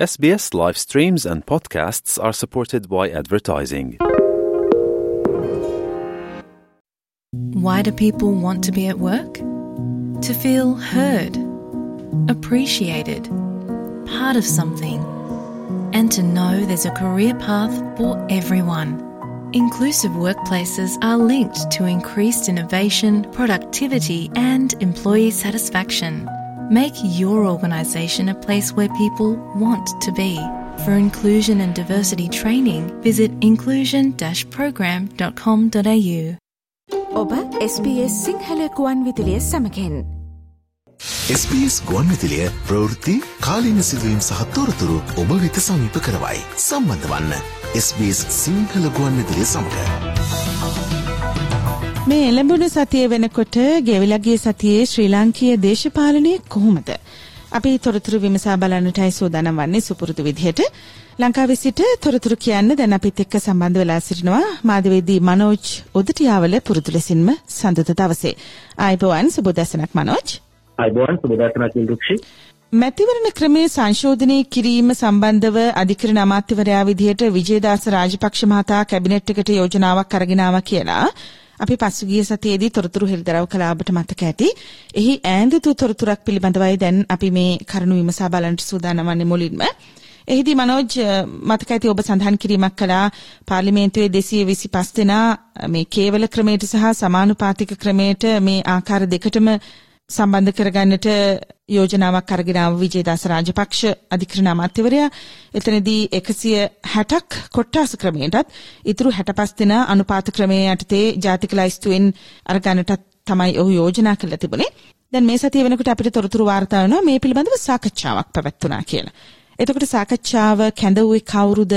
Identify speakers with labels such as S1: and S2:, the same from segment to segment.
S1: SBS live streams and podcasts are supported by advertising.
S2: Why do people want to be at work? To feel heard, appreciated, part of something, and to know there's a career path for everyone. Inclusive workplaces are linked to increased innovation, productivity, and employee satisfaction. Make your organisation a place where people want to be. For inclusion and diversity training, visit inclusion-program.com.au.
S3: ඔබ SBS Sinhala ගුවන් විදිලිය සමකෙන්
S4: SBS ගුවන් විදිලිය ප්‍රවෘත්ති කාලීන සිදුවීම් සහ තොරතුරු ඔබ වෙත සමීප කරවයි. සම්බන්ධ වන්න SBS සිංහල ගුවන් විදිලිය සමඟ.
S5: මේ එළඹුණු සතිය වෙනකොට ගෙවිලගේ සතියේ ශ්‍රී ලාංකීය දේශපාලනය කොහොමද. අපි තොරතුරු විමසා බලන්නටයි සූදානම් වන්නේ සුපුරුදු විදිහට. ලංකාවේ සිට තොරතුරු කියන්න දැන් අපිත් එක්ක සම්බන්ධ වෙලා සිටිනවා මාධ්‍යවේදී මනෝජ් උදටියාවල පුරුදු ලෙසින්ම සඳුත දවසේ. ආයිබෝවන් සුබදැසනක් මනෝජ්.
S6: අයිබෝන් සුබදර්ශනක් ඉල්දුක්ෂි
S5: මැතිවරණ ක්‍රමේ සංශෝධනය කිරීම සම්බන්ධව අධිකරණ අමාත්‍යවරයා විදිහට විජේදාස රාජපක්ෂ මහතා කැබිනට් එකට යෝජනාවක් අරගෙන ආවා කියලා අපි පසුගිය සතියේදී තොරතුරු හෙළිදරව් කළා ඔබට මතක ඇති. එහි ඈඳතු තොරතුරක් පිළිබඳවයි දැන් අපි මේ කරුණු විමසා බලන්නට සූදානම් වන්නේ මුලින්ම. එහිදී මනෝජ් මතක ඇති ඔබ සඳහන් කිරීමක් කළා පාර්ලිමේන්තුවේ 225 දෙනා මේ කේවල ක්‍රමයට සහ සමානුපාතික ක්‍රමයට මේ ආකාර දෙකටම සම්බන්ධ කරගන්නට යෝජනාවක් අරගෙන ආව විජේදාස රාජපක්ෂ අධිකරණ අමාත්‍යවරයා එතනදී 160ක් කොට්ටාස ක්‍රමයටත් ඉතුරු 65 දෙනා අනුපාත ක්‍රමයේ යටතේ ජාතික ලයිස්තුවෙන් අරගන්නට තමයි ඔහු යෝජනා කළා තිබුණේ. දැන් මේ සතිය වෙනකොට අපිට තොරතුරු වාර්තා වෙනවා මේ පිළිබඳව සාකච්ඡාවක් පැවැත්වුණා කියලා. එතකොට සාකච්ඡාව කැඳවුවේ කවුරුද?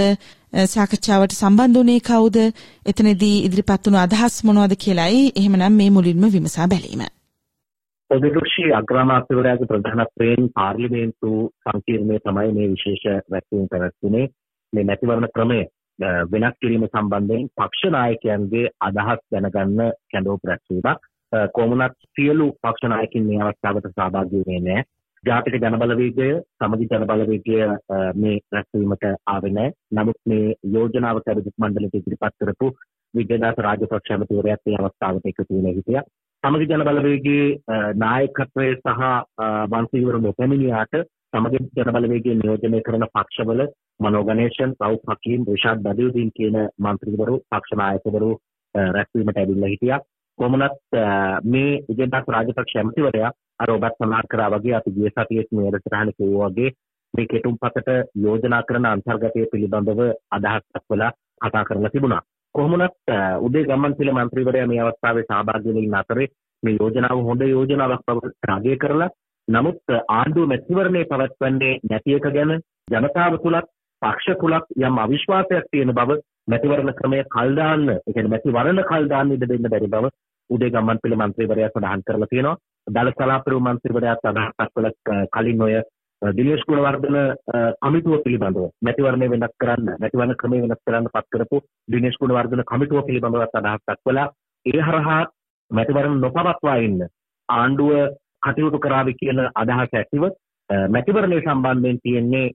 S5: සාකච්ඡාවට සම්බන්ධ වුණේ කවුද? එතනදී ඉදිරිපත් වුණු අදහස් මොනවද කියලායි එහෙමනම් මේ මුලින්ම විමසා බැලීම.
S6: පොදුරුෂි අග්‍රාමාත්‍යවරයාගේ ප්‍රධානත්වයෙන් පාර්ලිමේන්තු සංකීර්ණය තමයි මේ විශේෂ වැක්වීම් පැවැත්වුණේ මේ මැතිවරණ ක්‍රමය වෙනස් කිරීම සම්බන්ධයෙන් පක්ෂ නායකයන්ගේ අදහස් දැනගන්න කැඳවපු රැස්වීමක් කොමුණත් සියලු පක්ෂ නායකින් මේ අවස්ථාවට සහභාගී වෙන්නේ නැහැ. ජාතික ජනබලවේගය සමගි ජනබලවේගය මේ රැස්වීමට ආවේ නැහැ. නමුත් මේ යෝජනාව කැබිනට් මණ්ඩලයට ඉදිරිපත් කරපු විජේදාස රාජපක්ෂ ඇමතිවරයාත් මේ අවස්ථාවට එකතු වෙලා හිටියා. සමගි ජන බලවේගයේ නායකත්වය සහ මන්ත්‍රීවරු නොපැමිණියාට සමගි ජන බලවේගයේ නියෝජනය කරන පක්ෂවල මනෝ ගණේෂන්, රවුෆ් හකීම්, රිෂාඩ් බදියුදීන් කියන මන්ත්‍රීවරු, පක්ෂ නායකවරු රැස්වීමට ඇවිල්ලා හිටියා. කොහොමනත් මේ විජේදාස රාජපක්ෂ ඇමතිවරයා අර ඔබත් සඳහන් කරා වගේ අපි ගිය සතියේ මේ වැඩසටහන කිව්වා වගේ මේ කෙටුම්පතට යෝජනා කරන අන්තර්ගතය පිළිබඳව අදහස් දක්වලා කතා කරලා තිබුණා. කොහොමනත් උදේ ගම්මන්පිල මන්ත්‍රීවරයා මේ අවස්ථාවේ සහභාගී වෙන අතරේ මේ යෝජනාව හොඳ යෝජනාවක් බවට අගය කරලා නමුත් ආණ්ඩුව මැතිවරණය පවත්වන්නේ නැති එක ගැන ජනතාව තුලත් පක්ෂ තුලත් යම් අවිශ්වාසයක් තියෙන බව මැතිවරණ ක්‍රමය කල් දාන්න ඒ කියන්නේ මැතිවරණ කල් දාන්න ඉඩ දෙන්න බැරි බව උදේ ගම්මන්පිල මන්ත්‍රීවරයා සඳහන් කරලා තියෙනවා. දල සලාපරු මන්ත්‍රීවරයාත් අදහසක් කළ කලින් ඔය දිනේශ් ගුණවර්ධන කමිටුව පිළිබඳව මැතිවරණය වෙනස් කරන්න මැතිවරණ ක්‍රමය වෙනස් කරන්න පත් කරපු දිනේශ් ගුණවර්ධන කමිටුව පිළිබඳව අදහස් දක්වලා ඒ හරහා මැතිවරණ නොපවත්වා ඉන්න ආණ්ඩුව කටයුතු කරાવી කියන අදහස ඇතිව මැතිවරණය සම්බන්ධයෙන් තියෙන්නේ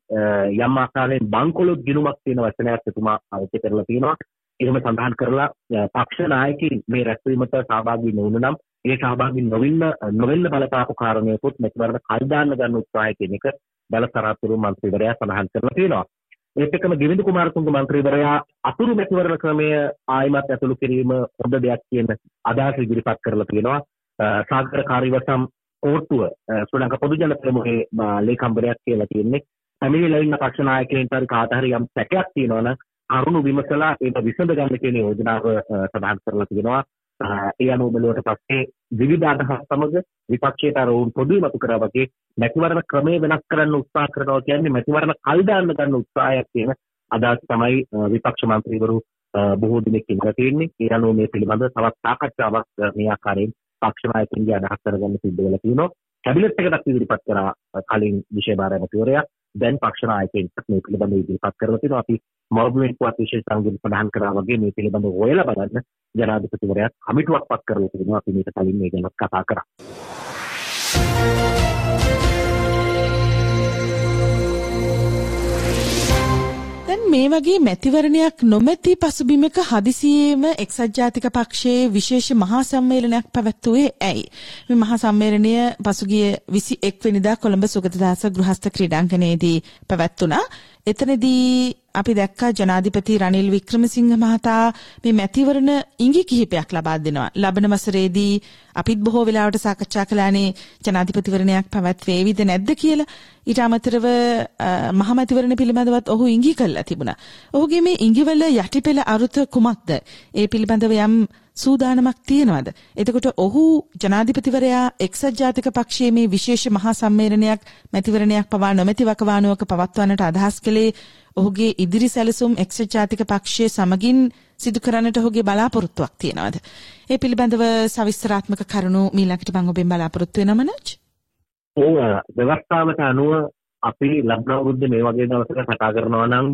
S6: යම් ආකාරයෙන් බංකොලොත් ගිණුමක් තියෙන වචනයක් එතුමා අවශ්‍ය කරලා තියෙනවා. එහෙම සඳහන් කරලා පක්ෂ නායකින් මේ රැස්වීමට සහභාගී නොවුන නම් ඒ සහභාගී නොවෙන්න නොවෙන්න බලපාපු කාරණයකුත් මෙතුමාට කල් දාන්න ගන්න උත්සාහය කියන එක දලසරාතුරු මන්ත්‍රීවරයා සඳහන් කරලා තියෙනවා. ඒත් එක්කම ගෙවිඳු කුමාරතුංග මන්ත්‍රීවරයා අතුරු මැතිවරණ ක්‍රමය ආයිමත් ඇතුළු කිරීම හොඳ දෙයක් කියන අදහස ඉදිරිපත් කරලා තියෙනවා. සාගර කාර්යවසම් කෝට්ටුව ශ්‍රී ලංකා පොදු ජන ප්‍රමුඛේ ලේකම්වරයක් කියලා තියෙන්නේ. පැමිණිලා ඉන්න පක්ෂ නායකයින්ට හරි කාට හරි යම් සැකයක් තියෙනවා නම් අරුණු විමසලා ඒක විසඳ ගන්න කියන යෝජනාව සඳහන් කරලා තියෙනවා. ඒ අනුව බලුවට පස්සේ විවිධ අදහස් සමග විපක්ෂයට අර වුන් පොදුයි මතු කරා වගේ මැතිවරණ ක්‍රමය වෙනස් කරන්න උත්සාහ කරනවා කියන්නේ මැතිවරණ කල් දාන්න ගන්න උත්සාහයක් කියන අදහස් තමයි විපක්ෂ මන්ත්‍රීවරු බොහෝ දිනක් ඉඳලා තියෙන්නේ. ඒ අනුව මේ පිළිබඳව තවත් සාකච්ඡාවක් මේ ආකාරයෙන් පක්ෂ නායකයන්ගේ අදහස් කරගන්න සිද්ධ වෙලා තියෙනවා. කැබිනට් එකටත් ඉදිරිපත් කරා කලින් විෂය භාර ඇමතිවරයා දැන් පක්ෂ නායකයින්ට මේ පිළිබඳව ඉදිරිපත් කරලා තියෙනවා. අපි මොබ්මෙන්ට් පුවත් විශේෂ සංගම් සඳහන් කරා වගේ මේ පිළිබඳව හොයලා බලන්න ජනාධිපතිවරයා කමිටුවක් පත් කරලා තිබෙනවා. අපි මේක කලින් මේ ගැන කතා කරා.
S5: මේ වගේ මැතිවරණයක් නොමැති පසුබිමක හදිසියේම එක්සත් ජාතික පක්ෂයේ විශේෂ මහා සම්මේලනයක් පැවැත්වුවේ ඇයි? මේ මහා සම්මේලනය පසුගිය 21 වෙනිදා කොළඹ සුගතදාස ගෘහස්ත ක්‍රීඩාංගණයේදී පැවැත්වුණා. එතනදී අපි දැක්කා ජනාධිපති රනිල් වික්‍රමසිංහ මහතා මේ මැතිවරණ ඉඟි කිහිපයක් ලබා දෙනවා. ලබන වසරේදී අපිත් බොහෝ වෙලාවට සාකච්ඡා කළානේ ජනාධිපතිවරණයක් පැවැත්වේවිද නැද්ද කියලා. ඊට අමතරව මහමැතිවරණ පිළිබඳවත් ඔහු ඉඟි කළා තිබුණා. ඔහුගේ මේ ඉඟිවල යටිපෙළ අරුත කුමක්ද? ඒ පිළිබඳව යම් සූදානමක් තියෙනවද? එතකොට ඔහු ජනාධිපතිවරයා එක්සත් ජාතික පක්ෂයේ මේ විශේෂ මහා සම්මේලනයක් මැතිවරණයක් පවා නොමැති වකවානුවක පවත්වන්නට අදහස් කළේ ඔහුගේ ඉදිරි සැලසුම් එක්සත් ජාතික පක්ෂයේ සමගින් සිදු කරන්නට ඔහුගේ බලාපොරොත්තුවක් තියෙනවද? ඒ පිළිබඳව සවිස්තරාත්මක කරුණු මීළඟට මම ඔබෙන් බලාපොරොත්තු වෙනවා මනෝජ්.
S6: ඔව් ව්‍යවස්ථාවට අනුව අපි ලබන අවුරුද්දේ මේ වගේ දවසක කතා කරනවා නම්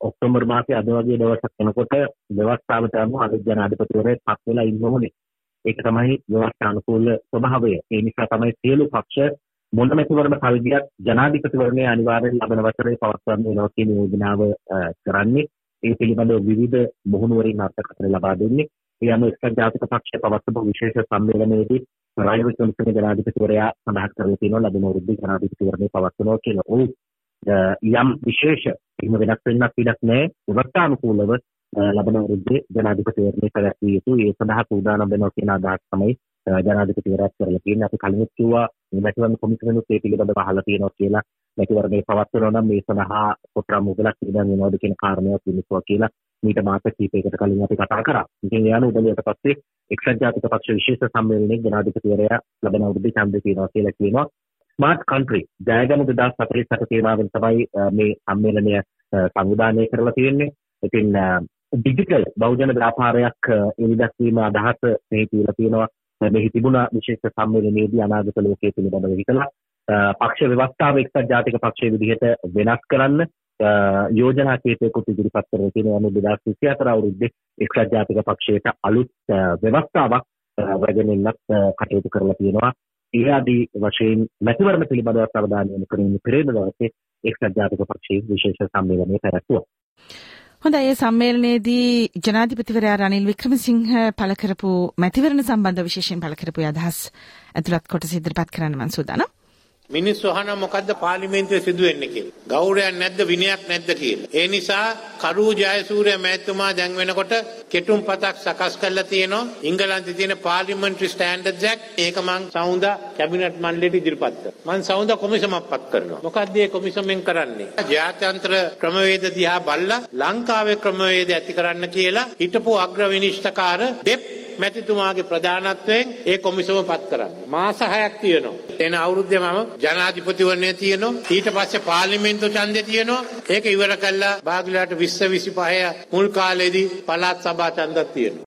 S6: ඔක්තෝබර් මාසේ අද වගේ දවසක් වෙනකොට ව්‍යවස්ථාවට අනුව අලුත් ජනාධිපතිවරයෙක් පත් වෙලා ඉන්න ඕනේ. ඒක තමයි ව්‍යවස්ථානුකූල ස්වභාවය. ඒ නිසා තමයි සියලු පක්ෂ මොන මැතිවරණ පරිදියක් ජනාධිපතිවරණය අනිවාර්යෙන් ලබන වසරේ පවත්වන්න වෙනවා කියන යෝජනාව කරන්නේ. ඒ පිළිබඳව විවිධ මුහුණුවරින් අර්ථකථන ලබා දෙන්නේ. ඒ අනුව එක්සත් ජාතික පක්ෂය පවත්වපු විශේෂ සම්මේලනයේදී රනිල් වික්‍රමසිංහ ජනාධිපතිවරයා සඳහන් කරලා තියෙනවා ලැබෙන අවුරුද්දේ ජනාධිපතිවරණය පවත්වනවා කියලා. ඔව් යම් විශේෂ එහෙම වෙනස් වෙන්නක් ඉඩක් නැහැ. ව්‍යවස්ථානුකූලව ලබන අවුරුද්දේ ජනාධිපතිවරණය පැවැත්විය යුතු. ඒ සඳහා සූදානම් වෙනවා කියන අදහස් තමයි ජනාධිපතිවරයාත් කරලා තියෙන්නේ. අපි කලින් කිව්වා මේ මැතිවරණ කොමිසමෙනුත් ඒ පිළිබඳව අහලා තියෙනවා කියලා. මැතිවරණය පවත්වනවා නම් මේ සඳහා කොතරම් මුදලක් ඉදන් වෙනවද කියන කාරණයක් විමසුවා කියලා මීට මාස කිහිපයකට කලින් අපි කතා කරා. ඉතින් ඒ අනුව උදලියට පස්සේ එක්සත් ජාතික පක්ෂ විශේෂ සම්මේලනයේ ජනාධිපතිවරයා ලබන අවුරුද්දේ ඡන්දය තියනවා කියලා කියනවා. ස්මාර්ට් කන්ට්‍රි ජයගනු 2048 තේමාවෙන් තමයි මේ සම්මේලනය සංවිධානය කරලා තියෙන්නේ. ඉතින් ඩිජිටල් බහුජන ව්‍යාපාරයක් එළිදැක්වීම අදහස මේ කියලා තියෙනවා. මෙහි තිබුණ විශේෂ සම්මේලනයේදී අනාගත ලෝකයේ පිළිබඳව හිතලා පක්ෂ ව්‍යවස්ථාව එක්සත් ජාතික පක්ෂයේ විදිහට වෙනස් කරන්න යෝජනා කීපයකුත් ඉදිරිපත් කරලා තියෙනවා මේ 2024 අවුරුද්දේ එක්සත් ජාතික පක්ෂයට අලුත් ව්‍යවස්ථාවක් රැගෙනන්නත් කටයුතු කරලා තියෙනවා ඒ ආදී වශයෙන් මැතිවරණ පිළිබඳව අවධානය යොමු කරමින් පෙරේද දවසේ එක්සත් ජාතික පක්ෂයේ විශේෂ සම්මේලනය පැවැත්වුවා.
S5: හොඳයි ඒ සම්මේලනයේදී ජනාධිපතිවරයා රනිල් වික්‍රමසිංහ පළ කරපු මැතිවරණ සම්බන්ධ විශේෂයෙන් පළ කරපු අදහස් ඇතුළත් කොටස ඉදිරිපත් කරන්න මම සූදානම්.
S7: මිනිස්සු අහන මොකද්ද පාර්ලිමේන්තුවේ සිදුවෙන්නේ කියලා. ගෞරවයක් නැද්ද විනයක් නැද්ද කියලා. ඒ නිසා කරූ ජයසූරිය මෑතුමා දැන් වෙනකොට කෙටුම් පතක් සකස් කරලා තියෙනවා. ඉංගලන්තේ තියෙන පාර්ලිමේන්ටරි ස්ටෑන්ඩඩ්ස් ඇක්ට් ඒක මං සවුන්දා කැබිනට් මණ්ඩලයට ඉදිරිපත් කරනවා. මං සවුන්දා කොමිසමක් පත් කරනවා. මොකද්ද මේ කොමිසමෙන් කරන්නේ? ජාත්‍යන්තර ක්‍රමවේද දිහා බලලා ලංකාවේ ක්‍රමවේද ඇති කරන්න කියලා හිටපු අග්‍ර විනිශ්චකාර දෙප් මැතිතුමාගේ ප්‍රධානත්වයෙන් ඒ කොමිසම පත් කරන්න. මාස 6ක් තියෙනවා. එන අවුරුද්දේ මම ජනාධිපතිවරණය තියෙනවා. ඊට පස්සේ පාර්ලිමේන්තු ඡන්දේ තියෙනවා. ඒක ඉවර කළා බාගලට 20 25 මුල් කාලේදී පළාත් සභා ඡන්දක් තියෙනවා.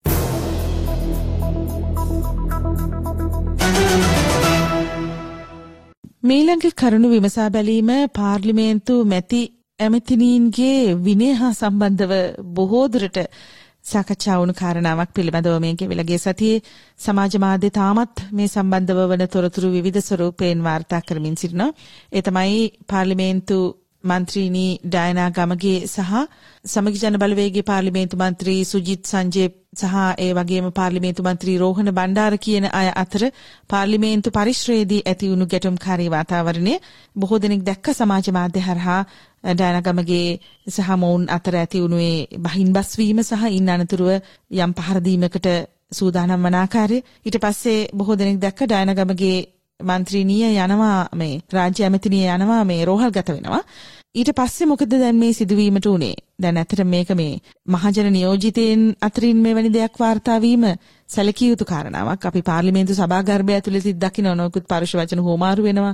S5: මීළඟ කරුණු විමසා බැලීම පාර්ලිමේන්තු මැති ඇමතිනීන්ගේ විනය හා සම්බන්ධව බොහෝ දුරට සාකච්ඡා වුණු කාරණාවක් පිළිබඳව මේ ගෙවිලගේ සතියේ සමාජ මාධ්‍ය තාමත් මේ සම්බන්ධව වන තොරතුරු විවිධ ස්වරූපයෙන් වාර්තා කරමින් සිටිනවා. ඒ තමයි පාර්ලිමේන්තු මන්ත්‍රීනි ඩයනා ගමගේ සහ සමගි ජන බලවේගයේ පාර්ලිමේන්තු මන්ත්‍රී සුජිත් සංජේ සහ ඒ වගේම පාර්ලිමේන්තු මන්ත්‍රී රෝහණ බණ්ඩාර කියන අය අතර පාර්ලිමේන්තු පරිශ්‍රයේදී ඇති වුණු ගැටුම්කාරී වාතාවරණය බොහෝ දෙනෙක් දැක්ක සමාජ මාධ්‍ය හරහා ඩයනගමගේ සහ මොවුන් අතර ඇති වුණේ බහින්බස් වීම සහ ඉන් අනතුරුව යම් පහර දීමකට සූදානම් වන ආකාරය. ඊට පස්සේ බොහෝ දෙනෙක් දැක්ක ඩයනගමගේ මන්ත්‍රීණිය යනවා මේ රාජ්‍ය ඇමතිනිය යනවා මේ රෝහල්ගත වෙනවා ඊට පස්සේ මොකද දැන් මේ සිදුවීමට උනේ දැන් ඇත්තට මේක මේ මහජන නියෝජිතයින් අතරින් මෙවැනි දෙයක් වාර්තා වීම සැලකිය යුතු කාරණාවක් අපි පාර්ලිමේන්තු සභාගර්භය ඇතුළතදී දකින්න නොයෙකුත් පරුෂ වචන හෝමාරු වෙනවා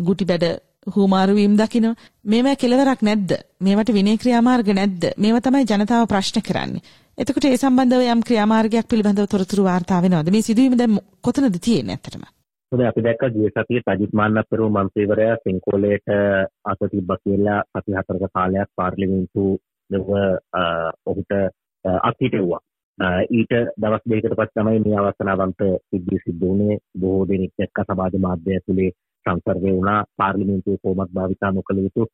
S5: ගුටි බැඩ හුමාරු වීම දකිනවා. මේවා කෙලවරක් නැද්ද? මේවට විනය ක්‍රියාමාර්ග නැද්ද? මේවා තමයි ජනතාව ප්‍රශ්න කරන්නේ. එතකොට ඒ සම්බන්ධව යම් ක්‍රියාමාර්ගයක් පිළිබඳව තොරතුරු වාර්තා වෙනවද? මේ සිදුවීම දැන් කොතනද තියෙන්නේ ඇත්තටම?
S6: හොඳයි අපි දැක්ක ගිය සතියේ සජිත් මාන්නපෙරුම මන්ත්‍රීවරයා සිංකෝලේට අත තිබ්බා කියලා සති හතරක කාලයක් පාර්ලිමේන්තුව ඔහුට අත්හිටෙව්වා. ඊට දවස් දෙකකට පස්සේ තමයි මේ අවස්ථාවන්ත සිද්ධිය සිද්ධ වුණේ බොහෝ දෙනෙක් එක්ක සමාජ මාධ්‍ය ඇතුලේ සංසර්ගය වුණා පාර්ලිමේන්තුවේ කොහොමත් භාවිතා නොකළ යුතු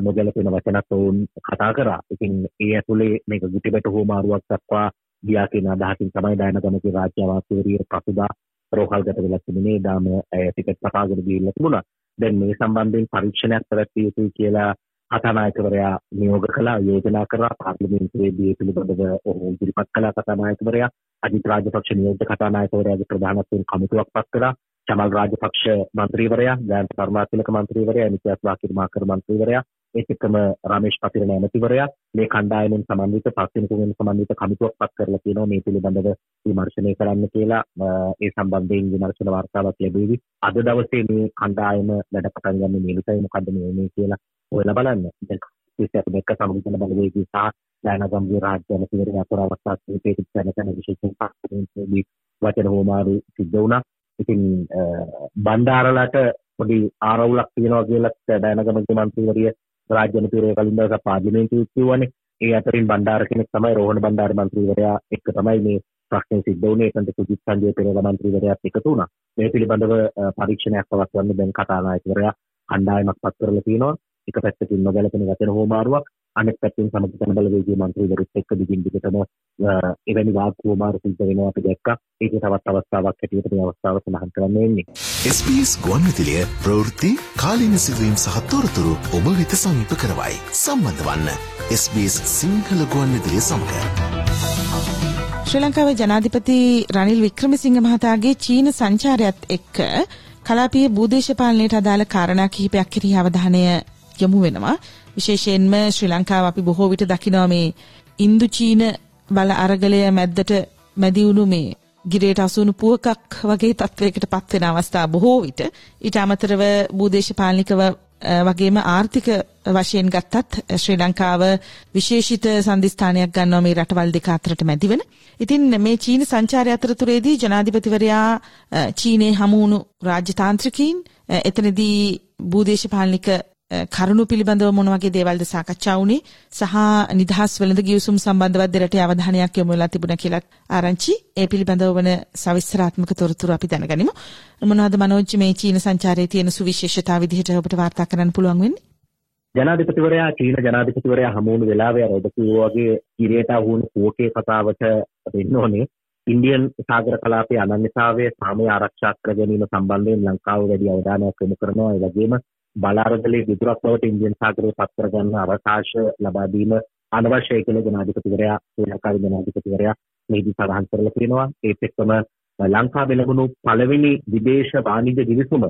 S6: නොගැලපෙන වචනත් ඔවුන් කතා කරා. ඉතින් ඒ ඇතුලේ මේක ගුටිබෙට හෝමාරුවක් දක්වා ගියා කියන අදහසින් තමයි ඩයනගමගේ රාජ්‍ය අමාත්‍යවරිය පසුදා රෝහල්ගත වෙලා තිබුණේ. දාම ඇය ටිකට් කපාගෙන ගිහිල්ලා තිබුණා. දැන් මේ සම්බන්ධයෙන් පරීක්ෂණයක් පැවැත්විය යුතුයි කියලා කතානායකවරයා නියෝග කළා යෝජනා කරා පාර්ලිමේන්තුවේදී ඒ පිළිබඳව ඔහු ඉදිරිපත් කළා කතානායකවරයා අජිත් රාජපක්ෂ නියෝජ්‍ය කතානායකවරයාගේ ප්‍රධානත්වයෙන් කමිටුවක් පත් කළා චමල් රාජපක්ෂ මන්ත්‍රීවරයා ජයන්ත කර්මාතිලක මන්ත්‍රීවරයා නිත්‍යස් වාකිරමාකර මන්ත්‍රීවරයා ඒත් එක්කම රමේෂ් පතිරණ ඇමතිවරයා මේ කණ්ඩායමෙන් සමන්විත පස්වෙනිකුගෙන් සමන්විත කමිටුවක් පත් කරලා තියෙනවා මේ පිළිබඳව විමර්ශනය කරන්න කියලා. ඒ සම්බන්ධයෙන් විමර්ශන වාර්තාවක් ලැබෙවි. අද දවසේ මේ කණ්ඩායම වැඩ පටන් ගන්න මේ නිසයි මොකද්ද මේ මේ කියලා ඔයලා බලන්න. දැන් විශේෂයෙන් මේක සමුගතන බලවේගී සහ දානගම්ගේ රාජ්‍ය ඇමතිවරයා අතර අවස්ථා කිහිපයකට යන කෙන විශේෂයෙන් පාර්ලිමේන්තුවේදී වචන හෝමාරු සිද්ධ වුණා. ඉතින් බණ්ඩාරලට පොඩි ආරවුලක් තියෙනවා කියලා ඩයනගමගේ මන්ත්‍රීවරිය රාජ්‍ය මන්ත්‍රීවරයා කලින් දවසක් පාර්ලිමේන්තුවේ කිව්වනේ. ඒ අතරින් බණ්ඩාර කෙනෙක් තමයි රෝහණ බණ්ඩාර මන්ත්‍රීවරයා එක්ක තමයි මේ ප්‍රශ්නේ සිද්ධ වුණේ. එතනට සුජිත් සංජය පෙරේරා මන්ත්‍රීවරයාත් එකතු වුණා. මේ පිළිබඳව පරීක්ෂණයක් පවත්වන්න දැන් කතානායකවරයා කණ්ඩායමක් පත් කරලා තියෙනවා. එක පැත්තකින් නොගැලපෙන වචන හෝමාරුවක් අනෙක් පැත්තෙන් සමග බලවේගයේ මන්ත්‍රීවරුත් එක්ක දිගින් දිගටම එවැනි වාක් හෝමාරු සිද්ධ වෙනවා අපි දැක්කා. ඒක තවත් අවස්ථාවක් හැටියට මේ අවස්ථාව සඳහන් කරන්න එන්නේ.
S4: SBS ගුවන්විදුලිය ප්‍රවෘත්ති කාලීන සිදුවීම් සහ තොරතුරු ඔබ වෙත සමීප කරවයි. සම්බන්ධ වන්න SBS සිංහල ගුවන්විදුලිය සමග.
S5: ශ්‍රී ලංකාවේ ජනාධිපති රනිල් වික්‍රමසිංහ මහතාගේ චීන සංචාරයත් එක්ක කලාපීය භූදේශපාලනයට අදාළ කාරණා කිහිපයක් කෙරෙහි අවධානය යොමු වෙනවා. විශේෂයෙන්ම ශ්‍රී ලංකාව අපි බොහෝ විට දකිනවා මේ ඉන්දු චීන බල අරගලය මැද්දට මැදි වුණු මේ ගිරේට අසුණු පුවකක් වගේ තත්වයකට පත් වෙන අවස්ථා බොහෝ විට ඊට අමතරව භූදේශපාලනිකව වගේම ආර්ථික වශයෙන් ගත්තත් ශ්‍රී ලංකාව විශේෂිත සන්ධිස්ථානයක් ගන්නවා මේ රටවල් දෙක අතරට මැදිවෙන. ඉතින් මේ චීන සංචාරය අතරතුරේදී ජනාධිපතිවරයා චීනයේ හමු වුණු රාජ්‍ය තාන්ත්‍රිකයින් එතනදී භූදේශපාලනික කරුණු පිළිබඳව මොන වගේ දේවල්ද සාකච්ඡා වුණේ සහ නිදහස් වෙළඳ ගිවිසුම් සම්බන්ධව දෙරට අවධානයක් යොමු වෙලා තිබුණා කියලා ආරංචි. ඒ පිළිබඳව වන සවිස්තරාත්මක තොරතුරු අපි දැනගනිමු. මොනවද මනෝජ් මේ චීන සංචාරයේ තියෙන සුවිශේෂතා විදිහට ඔබට වාර්තා කරන්න පුළුවන් වෙන්නේ?
S6: ජනාධිපතිවරයා චීන ජනාධිපතිවරයා හමු වුණු වෙලාවේ අර ඔබ කිව්වා වගේ කිරියට වුණු කෝකේ කතාවට වෙන්න ඕනේ. ඉන්දියන් සාගර කලාපයේ අනන්‍යතාවය සාමය ආරක්ෂා කර ගැනීම සම්බන්ධයෙන් ලංකාව වැඩි අවධානයක් යොමු කරනවා. ඒ වගේම බලාරදලේ විදුරක් බවට ඉන්දියන් සාගරය පත් කරගන්න අවකාශ ලබා දීම අනවශ්‍යයි කියලා ජනාධිපතිවරයා ශ්‍රී ලංකාවේ ජනාධිපතිවරයා මේදී සඳහන් කරලා තියෙනවා. ඒත් එක්කම ලංකාවේ ලැබුණු පළවෙනි විදේශ වාණිජ්‍ය දිවිසුම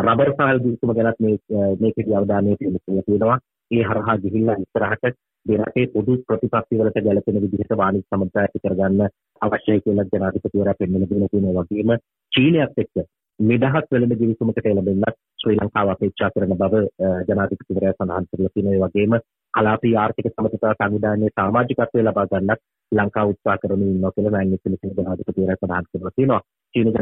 S6: රබර් සහල් දිවිසුම ගැනත් මේ මේකේ අවධානය යොමු කරලා තියෙනවා. ඒ හරහා ගිහිල්ලා ඉස්සරහට දෙරටේ පොදු ප්‍රතිපත්ති වලට ගැලපෙන විදිහට වාණිජ්‍ය සම්බන්ධය ඇති කරගන්න අවශ්‍යයි කියලා ජනාධිපතිවරයා පෙන්වලා දෙන තියෙනවා වගේම චීනයත් එක්ක නිදහස් වෙළඳ ගිවිසුමකට එළඹෙන්නත් ශ්‍රී ලංකාව අපේක්ෂා කරන බව ජනාධිපතිවරයා සඳහන් කරලා තියෙනවා. ඒ වගේම කලාපීය ආර්ථික සමතුලිතතා සංවිධානයේ සමාජිකත්වය ලබා ගන්නත් ලංකාව උත්සාහ කරමින් ඉන්නවා කියලා මෑන්නිස් පිළිසින ජනාධිපතිවරයා සඳහන් කරලා තියෙනවා. චීන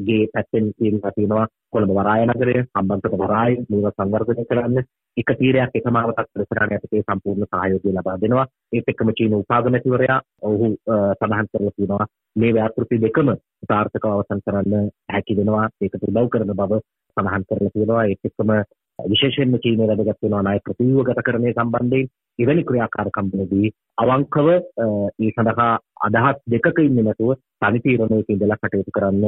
S6: ජනාධිපතිවරයාගේ පැත්තෙන් කියනවා තියෙනවා කොළඹ වරාය නගරය සම්බන්ධක වරාය මේවා සංවර්ධනය කරන්න එක තීරයක් එකමාවතක් ප්‍රසරණ යටතේ සම්පූර්ණ සහයෝගය ලබා දෙනවා. ඒත් එක්කම චීන උපාගමැතිවරයා ඔහු සඳහන් කරලා තියෙනවා මේ ව්‍යාපෘති දෙකම සාර්ථකව අවසන් කරන්න හැකි වෙනවා. ඒකට උදව් කරන බව සඳහන් කරලා තියෙනවා. ඒත් එක්කම විශේෂයෙන්ම චීනය වැදගත් වෙනවා ණය ප්‍රතිව්‍යුහගතකරණය සම්බන්ධයෙන් එවැනි ක්‍රියාකාරකම්වලදී අවංකව ඒ සඳහා අදහස් දෙකක ඉන්නේ නැතුව තනි තීරණයක ඉඳලා කටයුතු කරන්න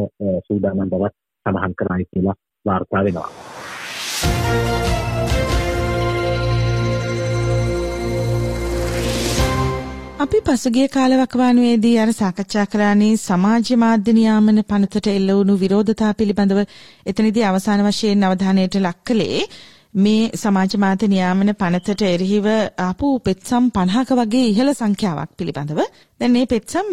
S6: සූදානම් බවත් සඳහන් කරයි කියලා වාර්තා වෙනවා.
S5: අපි පසුගිය කාලවකවානුවේදී අර සාකච්ඡා කරන්නේ සමාජ මාධ්‍ය නියාමන පනතට එල්ල වුණු විරෝධතා පිළිබඳව එතනදී අවසාන වශයෙන් අවධානයට ලක් කළේ මේ සමාජ මාධ්‍ය නියාමන පනතට එරෙහිව ආපු පෙත්සම් 50ක වගේ ඉහළ සංඛ්‍යාවක් පිළිබඳව දැන් මේ පෙත්සම්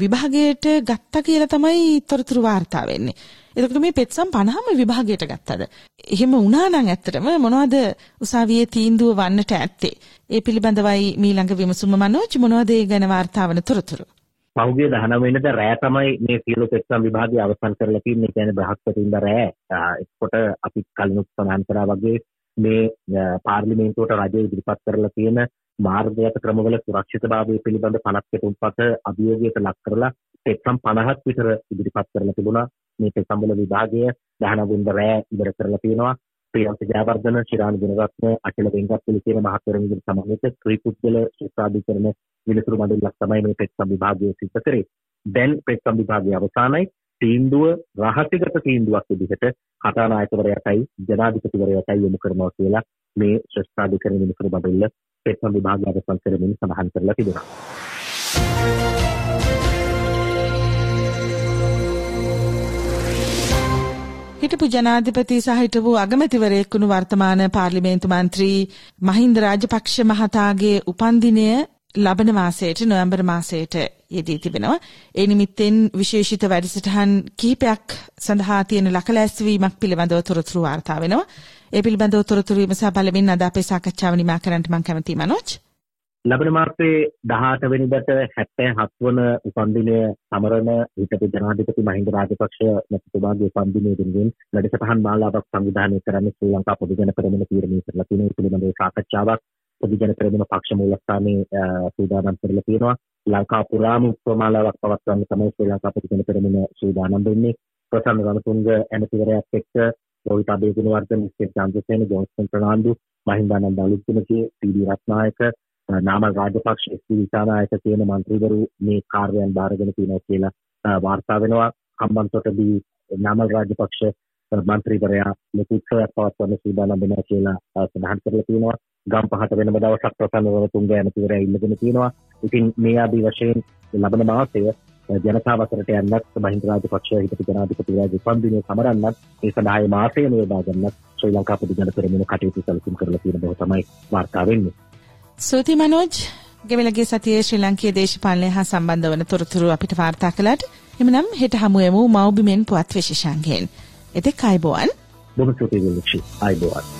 S5: විභාගයට ගත්තා කියලා තමයි තොරතුරු වාර්තා වෙන්නේ. එතකොට මේ පෙත්සම් 50ම විභාගයට ගත්තද? එහෙම වුණා නම් ඇත්තටම මොනවද උසාවියේ තීන්දුව වන්නට ඇත්තේ? ඒ පිළිබඳවයි මීළඟ විමසුම මනෝජ් මොනවද ඒ ගැන වාර්තා වන තොරතුරු?
S6: පහුගිය 19 වෙනිදා රෑ තමයි මේ සියලු පෙත්සම් විභාගය අවසන් කරලා තියෙන්නේ. ඒ කියන්නේ බ්‍රහස්පතින්දා රෑ. එතකොට අපි කලිනුත් සඳහන් කරා වගේ මේ පාර්ලිමේන්තුවට රජය ඉදිරිපත් කරලා තියෙන මාර්ගගත ක්‍රමවල සුරක්ෂිතභාවය පිළිබඳ 50 කෙටුම්පත අභියෝගයට ලක් කරලා පෙත්සම් 50ක් විතර ඉදිරිපත් කරලා තිබුණා. මේ පෙත්සම් වල විභාගය 19 වෙනිදා රෑ ඉවර කරලා තියෙනවා. ප්‍රියන්ත ජයවර්ධන ශිරාණ ගුණරත්න අචල වෙංගත්තුල කියන මහත්වරුන් විදිහට සමන්විත ත්‍රිපුද්ගල ශිෂ්ටාධිකරණ විලසුරු මණ්ඩලයක් තමයි මේ පෙත් සංවිභාගය සිද්ධ කරේ. දැන් පෙත් සංවිභාගය අවසానයි. තීන්දුව රහසිගත තීන්දුවක් විදිහට කතානායකවරයාටයි ජනාධිපතිවරයාටයි යොමු කරනවා කියලා මේ ශිෂ්ටාධිකරණ විලසුරු මණ්ඩල පෙත් සංවිභාගය අවසන් කරමින් සඳහන් කරලා තිබෙනවා.
S5: හිටපු ජනාධිපති සහ හිටපු අගමැතිවරයෙක් වුණු වර්තමාන පාර්ලිමේන්තු මන්ත්‍රී මහින්ද රාජපක්ෂ මහතාගේ උපන්දිනය ලබන මාසයට නොවැම්බර් මාසයට යෙදී තිබෙනවා. ඒ නිමිත්තෙන් විශේෂිත වැඩසටහන් කිහිපයක් සඳහා තියෙන ලකලැස්වීමක් පිළිබඳව තොරතුරු වාර්තා වෙනවා. ඒ පිළිබඳව තොරතුරු විමසා බලමින් අද අපේ සාකච්ඡාව නිමා කරන්නට මම කැමතියි මනෝජ්.
S6: ලබන මාසේ 18 වෙනිදාට 77 වන උපන්දිනය සමරන හිටපු ජනාධිපති මහින්ද රාජපක්ෂ මැතිතුමාගේ උපන්දිනය වෙනුවෙන් වැඩසටහන් මාලාවක් සංවිධානය කරන්න ශ්‍රී ලංකා පොදු ජන පෙරමුණ තීරණය කරලා තියෙන ඒ පිළිබඳව සාකච්ඡාවක් ප්‍රතිජන පෙරමුණ පක්ෂ මූලස්ථානයේ සූදානම් කරලා තියෙනවා. ලංකා පුරාම උපමාලාවක් පවත්වන්න තමයි ශ්‍රී ලංකා ප්‍රතිජන පෙරමුණ සූදානම් වෙන්නේ. ප්‍රසන්න රණතුංග ඇමතිවරයාත් එක්ක Rohitha Abeygunawardena, Steve Chandrasena, Johnson Fernando, Mahindananda Aluthgamage, P D Rathnayake, Namal Rajapaksa, S P. Dissanayake කියන മന്ത്രിවරු මේ කාර්යයන් බාරගෙන තියෙනවා කියලා වාර්තා වෙනවා. කම්බන්තොටදී නාමල් රාජපක්ෂ මන්ත්‍රීවරයා මේ කුච්චයක් පවත්වන්න සූදානම් වෙනවා කියලා සඳහන් කරලා තියෙනවා. ගම්පහට වෙනම දවසක් ප්‍රසන්න රණතුංග ඇමතිවරයා ඉල්ලගෙන තියෙනවා ඉතින් මේ ආදී වශයෙන් ලබන මාසය ජනතාව අතරට යන්නත් මහින්ද රාජපක්ෂ හිටපු ජනාධිපතිවරයාගේ උපන්දිනය සමරන්නත් ඒ සඳහා මාසය යොදා ගන්නත් ශ්‍රී ලංකා පොදු ජන පෙරමුණ කටයුතු සැලසුම් කරලා තියෙන බව තමයි වාර්තා වෙන්නේ
S5: සූති මනෝජ් ගෙවලගේ සතියේ ශ්‍රී ලංකීය දේශපාලනය හා සම්බන්ධ වන තොරතුරු අපිට වාර්තා කළාට එමනම් හෙට හමුවෙමු මෞබිමෙන් පුවත් විශේෂාංගයෙන්. එතෙක් අයිබෝවන්.
S6: බොහොම ස්තුතියි. අයිබෝවන්.